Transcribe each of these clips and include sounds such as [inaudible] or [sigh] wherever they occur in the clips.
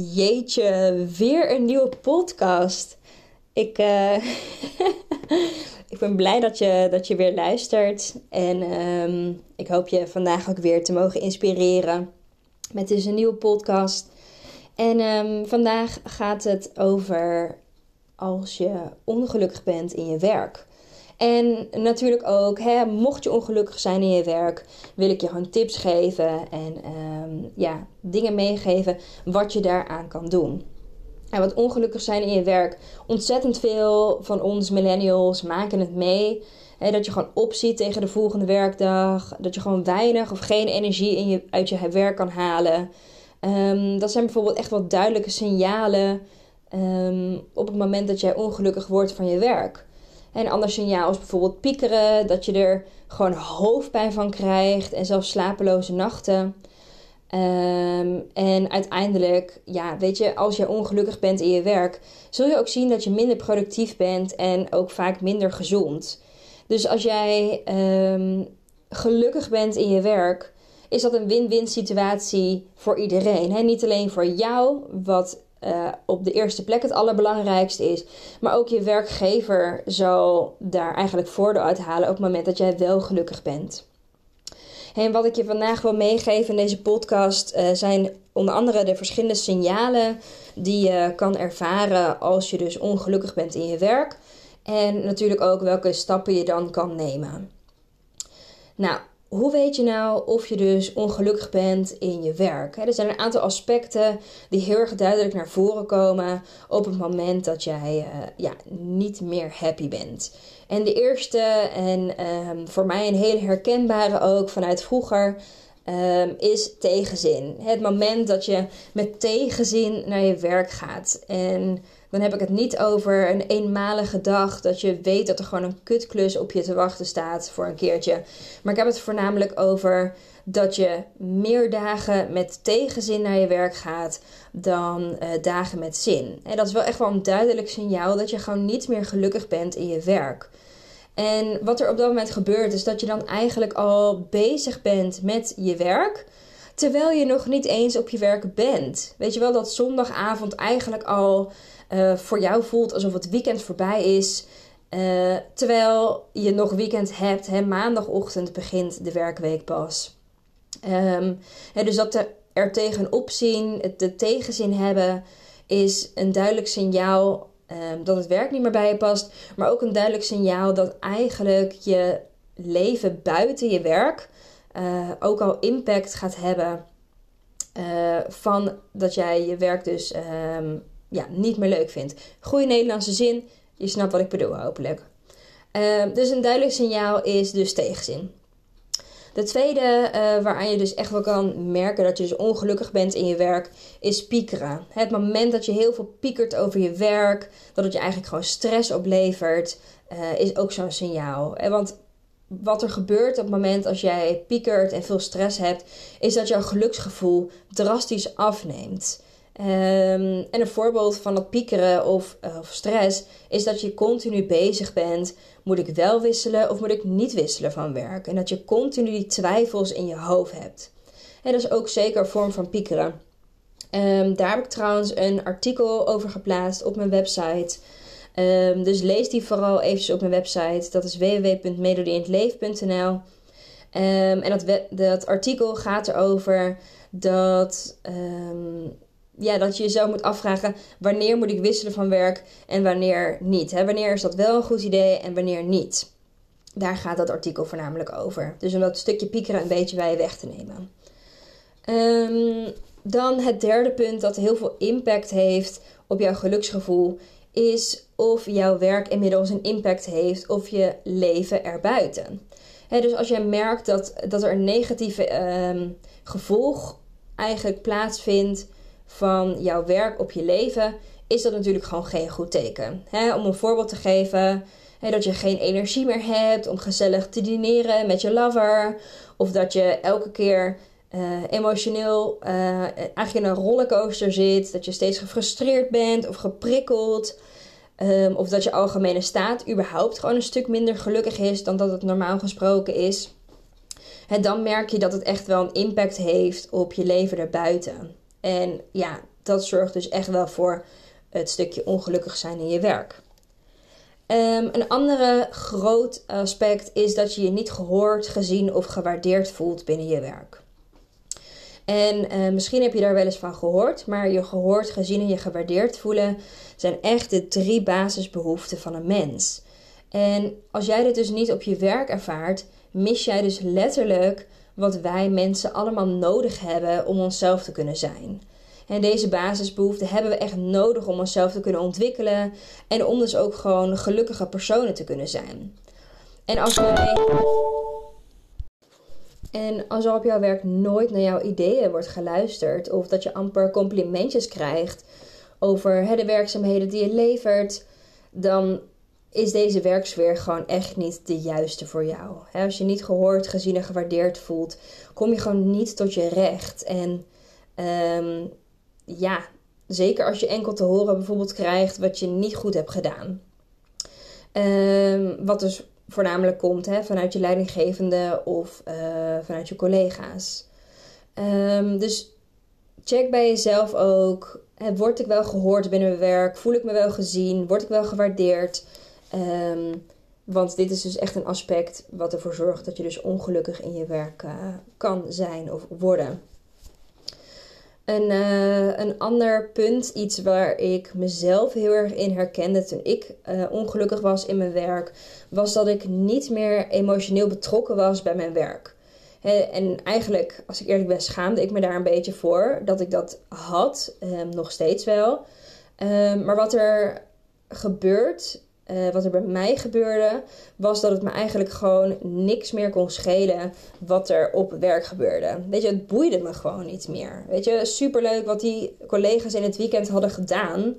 Jeetje, weer een nieuwe podcast. Ik, uh, [laughs] ik ben blij dat je, dat je weer luistert. En um, ik hoop je vandaag ook weer te mogen inspireren met een nieuwe podcast. En um, vandaag gaat het over als je ongelukkig bent in je werk. En natuurlijk ook, hè, mocht je ongelukkig zijn in je werk, wil ik je gewoon tips geven en um, ja, dingen meegeven wat je daaraan kan doen. En wat ongelukkig zijn in je werk, ontzettend veel van ons millennials maken het mee. Hè, dat je gewoon opziet tegen de volgende werkdag. Dat je gewoon weinig of geen energie in je, uit je werk kan halen. Um, dat zijn bijvoorbeeld echt wel duidelijke signalen um, op het moment dat jij ongelukkig wordt van je werk. Een ander signaal is bijvoorbeeld piekeren, dat je er gewoon hoofdpijn van krijgt en zelfs slapeloze nachten. Um, en uiteindelijk, ja, weet je, als je ongelukkig bent in je werk, zul je ook zien dat je minder productief bent en ook vaak minder gezond. Dus als jij um, gelukkig bent in je werk, is dat een win-win situatie voor iedereen. He, niet alleen voor jou, wat uh, op de eerste plek het allerbelangrijkste is. Maar ook je werkgever zal daar eigenlijk voordeel uit halen op het moment dat jij wel gelukkig bent. En wat ik je vandaag wil meegeven in deze podcast uh, zijn onder andere de verschillende signalen die je kan ervaren als je dus ongelukkig bent in je werk. En natuurlijk ook welke stappen je dan kan nemen. Nou, hoe weet je nou of je dus ongelukkig bent in je werk? Er zijn een aantal aspecten die heel erg duidelijk naar voren komen op het moment dat jij uh, ja, niet meer happy bent. En de eerste, en um, voor mij een hele herkenbare ook vanuit vroeger, um, is tegenzin. Het moment dat je met tegenzin naar je werk gaat. En dan heb ik het niet over een eenmalige dag dat je weet dat er gewoon een kutklus op je te wachten staat voor een keertje. Maar ik heb het voornamelijk over dat je meer dagen met tegenzin naar je werk gaat dan uh, dagen met zin. En dat is wel echt wel een duidelijk signaal dat je gewoon niet meer gelukkig bent in je werk. En wat er op dat moment gebeurt, is dat je dan eigenlijk al bezig bent met je werk. Terwijl je nog niet eens op je werk bent. Weet je wel dat zondagavond eigenlijk al uh, voor jou voelt alsof het weekend voorbij is. Uh, terwijl je nog weekend hebt. Hè, maandagochtend begint de werkweek pas. Um, hè, dus dat er tegenop zien, het de tegenzin hebben, is een duidelijk signaal um, dat het werk niet meer bij je past. Maar ook een duidelijk signaal dat eigenlijk je leven buiten je werk uh, ook al impact gaat hebben. Van dat jij je werk dus um, ja, niet meer leuk vindt. Goede Nederlandse zin, je snapt wat ik bedoel hopelijk. Uh, dus een duidelijk signaal is dus tegenzin. De tweede uh, waaraan je dus echt wel kan merken dat je dus ongelukkig bent in je werk, is piekeren. Het moment dat je heel veel piekert over je werk, dat het je eigenlijk gewoon stress oplevert, uh, is ook zo'n signaal. Want wat er gebeurt op het moment als jij piekert en veel stress hebt, is dat jouw geluksgevoel drastisch afneemt. Um, en een voorbeeld van dat piekeren of, uh, of, stress is dat je continu bezig bent. Moet ik wel wisselen of moet ik niet wisselen van werk? En dat je continu die twijfels in je hoofd hebt. En dat is ook zeker een vorm van piekeren. Um, daar heb ik trouwens een artikel over geplaatst op mijn website. Um, dus lees die vooral eventjes op mijn website. Dat is www.melodieinhetleven.nl En dat, dat artikel gaat erover dat ja, dat je jezelf moet afvragen wanneer moet ik wisselen van werk en wanneer niet. Hè? Wanneer is dat wel een goed idee en wanneer niet. Daar gaat dat artikel voornamelijk over. Dus om dat stukje piekeren een beetje bij je weg te nemen. Um, dan het derde punt dat heel veel impact heeft op jouw geluksgevoel is of jouw werk inmiddels een impact heeft op je leven erbuiten. He, dus als jij merkt dat, dat er een negatieve um, gevolg eigenlijk plaatsvindt van jouw werk op je leven, is dat natuurlijk gewoon geen goed teken. om een voorbeeld te geven, dat je geen energie meer hebt om gezellig te dineren met je lover, of dat je elke keer uh, emotioneel uh, eigenlijk in een rollercoaster zit, dat je steeds gefrustreerd bent of geprikkeld. Um, of dat je algemene staat überhaupt gewoon een stuk minder gelukkig is dan dat het normaal gesproken is. dan merk je dat het echt wel een impact heeft op je leven erbuiten. En ja, dat zorgt dus echt wel voor het stukje ongelukkig zijn in je werk. Um, een andere groot aspect is dat je je niet gehoord, gezien of gewaardeerd voelt binnen je werk. En uh, misschien heb je daar wel eens van gehoord, maar je gehoord, gezien en je gewaardeerd voelen zijn echt de drie basisbehoeften van een mens. En als jij dit dus niet op je werk ervaart, mis jij dus letterlijk wat wij mensen allemaal nodig hebben om onszelf te kunnen zijn. En deze basisbehoeften hebben we echt nodig om onszelf te kunnen ontwikkelen en om dus ook gewoon gelukkige personen te kunnen zijn. En als. En als er op jouw werk nooit naar jouw ideeën wordt geluisterd, of dat je amper complimentjes krijgt over de werkzaamheden die je levert, dan is deze werksfeer gewoon echt niet de juiste voor jou. Als je niet gehoord, gezien en gewaardeerd voelt, kom je gewoon niet tot je recht. En um, ja, zeker als je enkel te horen bijvoorbeeld krijgt wat je niet goed hebt gedaan. Um, wat dus voornamelijk komt vanuit je leidinggevende of uh, vanuit je collega's. Um, dus check bij jezelf ook. Hè, word ik wel gehoord binnen mijn werk? Voel ik me wel gezien? Word ik wel gewaardeerd? Um, want dit is dus echt een aspect wat ervoor zorgt dat je dus ongelukkig in je werk uh, kan zijn of worden. Een, uh, een ander punt, iets waar ik mezelf heel erg in herkende toen ik uh, ongelukkig was in mijn werk, was dat ik niet meer emotioneel betrokken was bij mijn werk. en eigenlijk, als ik eerlijk ben, schaamde ik me daar een beetje voor dat ik dat had, um, nog steeds wel. Um, maar wat er gebeurt uh, wat er bij mij gebeurde, was dat het me eigenlijk gewoon niks meer kon schelen wat er op werk gebeurde. Weet je, het boeide me gewoon niet meer. Weet je, superleuk wat die collega's in het weekend hadden gedaan.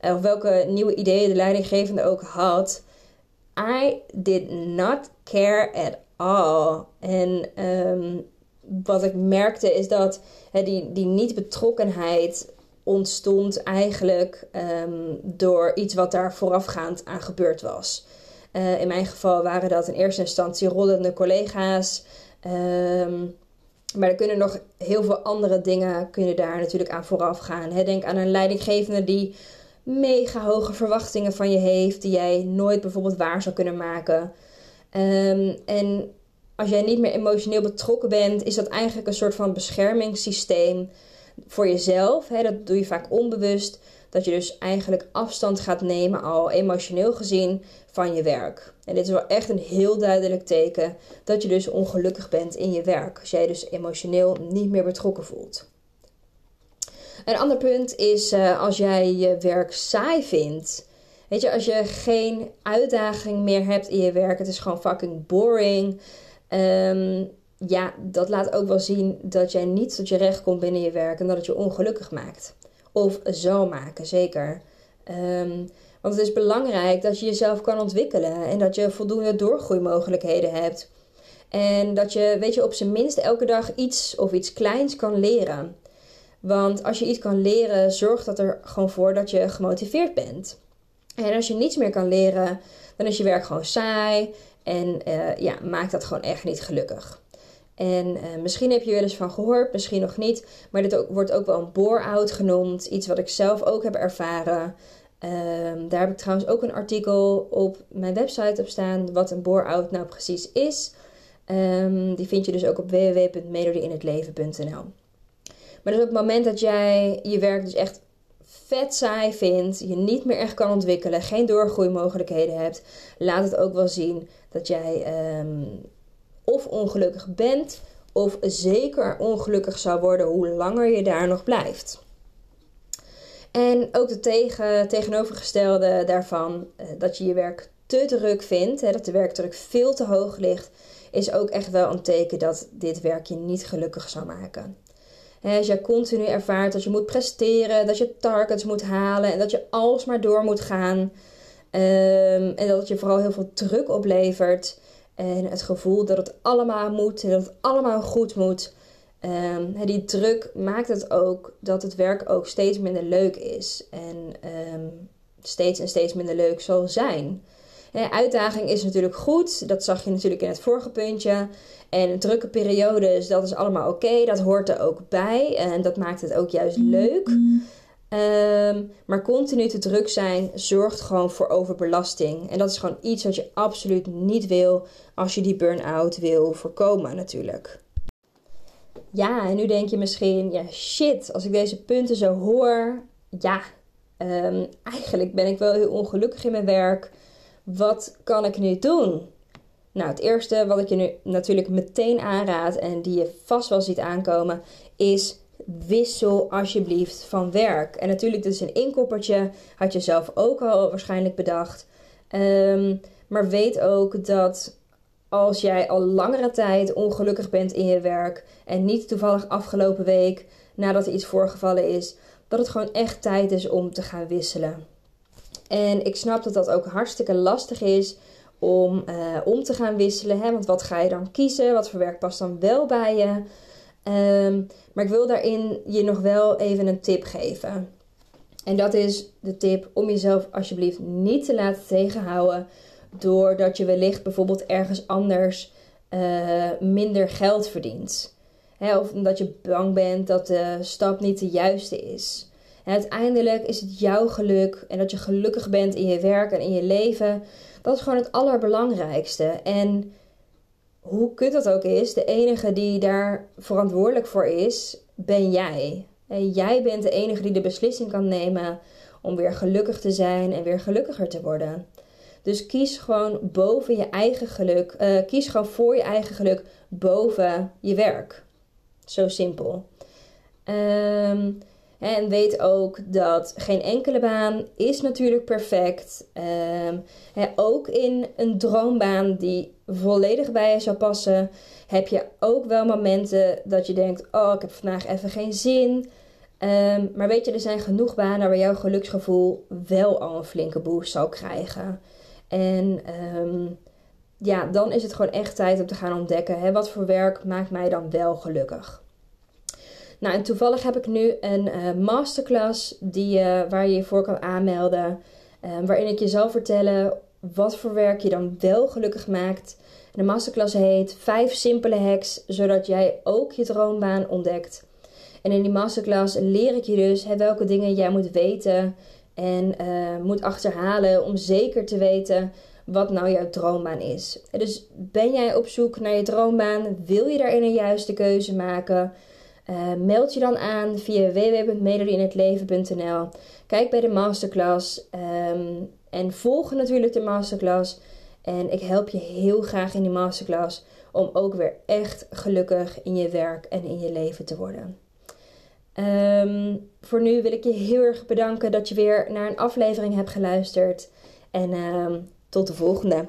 Uh, of welke nieuwe ideeën de leidinggevende ook had. I did not care at all. En um, wat ik merkte is dat die, die niet-betrokkenheid ontstond eigenlijk um, door iets wat daar voorafgaand aan gebeurd was. Uh, in mijn geval waren dat in eerste instantie rollende collega's. Um, maar er kunnen nog heel veel andere dingen kunnen daar natuurlijk aan vooraf gaan. Denk aan een leidinggevende die mega hoge verwachtingen van je heeft, die jij nooit bijvoorbeeld waar zou kunnen maken. Um, en als jij niet meer emotioneel betrokken bent, is dat eigenlijk een soort van beschermingssysteem voor jezelf. Hè, dat doe je vaak onbewust. Dat je dus eigenlijk afstand gaat nemen, al emotioneel gezien, van je werk. En dit is wel echt een heel duidelijk teken dat je dus ongelukkig bent in je werk. Als jij dus emotioneel niet meer betrokken voelt. Een ander punt is uh, als jij je werk saai vindt. Weet je, als je geen uitdaging meer hebt in je werk, het is gewoon fucking boring. Um, ja, dat laat ook wel zien dat jij niet tot je recht komt binnen je werk en dat het je ongelukkig maakt. Of zal maken, zeker. Um, want het is belangrijk dat je jezelf kan ontwikkelen en dat je voldoende doorgroeimogelijkheden hebt. En dat je, weet je, op zijn minst elke dag iets of iets kleins kan leren. Want als je iets kan leren, zorgt dat er gewoon voor dat je gemotiveerd bent. En als je niets meer kan leren, dan is je werk gewoon saai en uh, ja, maakt dat gewoon echt niet gelukkig. En uh, misschien heb je wel eens van gehoord, misschien nog niet. Maar dit wordt ook wel een bore-out genoemd. Iets wat ik zelf ook heb ervaren. Um, daar heb ik trouwens ook een artikel op mijn website op staan. Wat een bore-out nou precies is. Um, die vind je dus ook op www.melodieinhetleven.nl Maar dus op het moment dat jij je werk dus echt vet saai vindt, je niet meer echt kan ontwikkelen, geen doorgroeimogelijkheden hebt, laat het ook wel zien dat jij um, of ongelukkig bent, of zeker ongelukkig zou worden hoe langer je daar nog blijft. En ook de tegen, tegenovergestelde daarvan, eh, dat je je werk te druk vindt, hè, dat de werkdruk veel te hoog ligt, is ook echt wel een teken dat dit werk je niet gelukkig zou maken. Als je continu ervaart dat je moet presteren, dat je targets moet halen en dat je alsmaar door moet gaan. Um, en dat het je vooral heel veel druk oplevert. En het gevoel dat het allemaal moet en dat het allemaal goed moet. Um, die druk maakt het ook dat het werk ook steeds minder leuk is. En um, steeds en steeds minder leuk zal zijn. uitdaging is natuurlijk goed. Dat zag je natuurlijk in het vorige puntje. En drukke periodes, dat is allemaal oké. Dat hoort er ook bij. En dat maakt het ook juist leuk. Ehm, maar continu te druk zijn zorgt gewoon voor overbelasting. En dat is gewoon iets wat je absoluut niet wil als je die burn-out wil voorkomen natuurlijk. Ja, en nu denk je misschien, ja shit, als ik deze punten zo hoor, ja, um, eigenlijk ben ik wel heel ongelukkig in mijn werk. Wat kan ik nu doen? Nou, het eerste wat ik je nu natuurlijk meteen aanraad en die je vast wel ziet aankomen, is wissel alsjeblieft van werk. En natuurlijk, is een inkoppertje, had je zelf ook al waarschijnlijk bedacht. Um, maar weet ook dat als jij al langere tijd ongelukkig bent in je werk en niet toevallig afgelopen week nadat er iets voorgevallen is, dat het gewoon echt tijd is om te gaan wisselen. En ik snap dat dat ook hartstikke lastig is om uh, om te gaan wisselen. Hè? Want wat ga je dan kiezen? Wat voor werk past dan wel bij je? Um, maar ik wil daarin je nog wel even een tip geven. En dat is de tip om jezelf alsjeblieft niet te laten tegenhouden. Doordat je wellicht bijvoorbeeld ergens anders uh, minder geld verdient. Of omdat je bang bent dat de stap niet de juiste is. Uiteindelijk is het jouw geluk en dat je gelukkig bent in je werk en in je leven. Dat is gewoon het allerbelangrijkste. En hoe kut dat ook is, de enige die daar verantwoordelijk voor is, ben jij. En jij bent de enige die de beslissing kan nemen om weer gelukkig te zijn en weer gelukkiger te worden. Dus kies gewoon boven je eigen geluk. Uh, kies gewoon voor je eigen geluk boven je werk. Zo simpel. Um, en weet ook dat geen enkele baan is natuurlijk perfect. Um, ook in een droombaan die volledig bij je zou passen, heb je ook wel momenten dat je denkt: Oh, ik heb vandaag even geen zin. Um, maar weet je, er zijn genoeg banen waar jouw geluksgevoel wel al een flinke boost zal krijgen. En um, ja, dan is het gewoon echt tijd om te gaan ontdekken: wat voor werk maakt mij dan wel gelukkig. Nou, en toevallig heb ik nu een uh, masterclass die, uh, waar je je voor kan aanmelden. Uh, waarin ik je zal vertellen wat voor werk je dan wel gelukkig maakt. De masterclass heet 5 simpele hacks, zodat jij ook je droombaan ontdekt. En in die masterclass leer ik je dus welke dingen jij moet weten en moet achterhalen om zeker te weten wat nou jouw droombaan is. Dus ben jij op zoek naar je droombaan? Wil je daarin een juiste keuze maken? Uh, meld je dan aan via www.melodieinhetleven.nl. Kijk bij de masterclass um, en volg natuurlijk de masterclass. En ik help je heel graag in die masterclass om ook weer echt gelukkig in je werk en in je leven te worden. Um, voor nu wil ik je heel erg bedanken dat je weer naar een aflevering hebt geluisterd. En um, tot de volgende.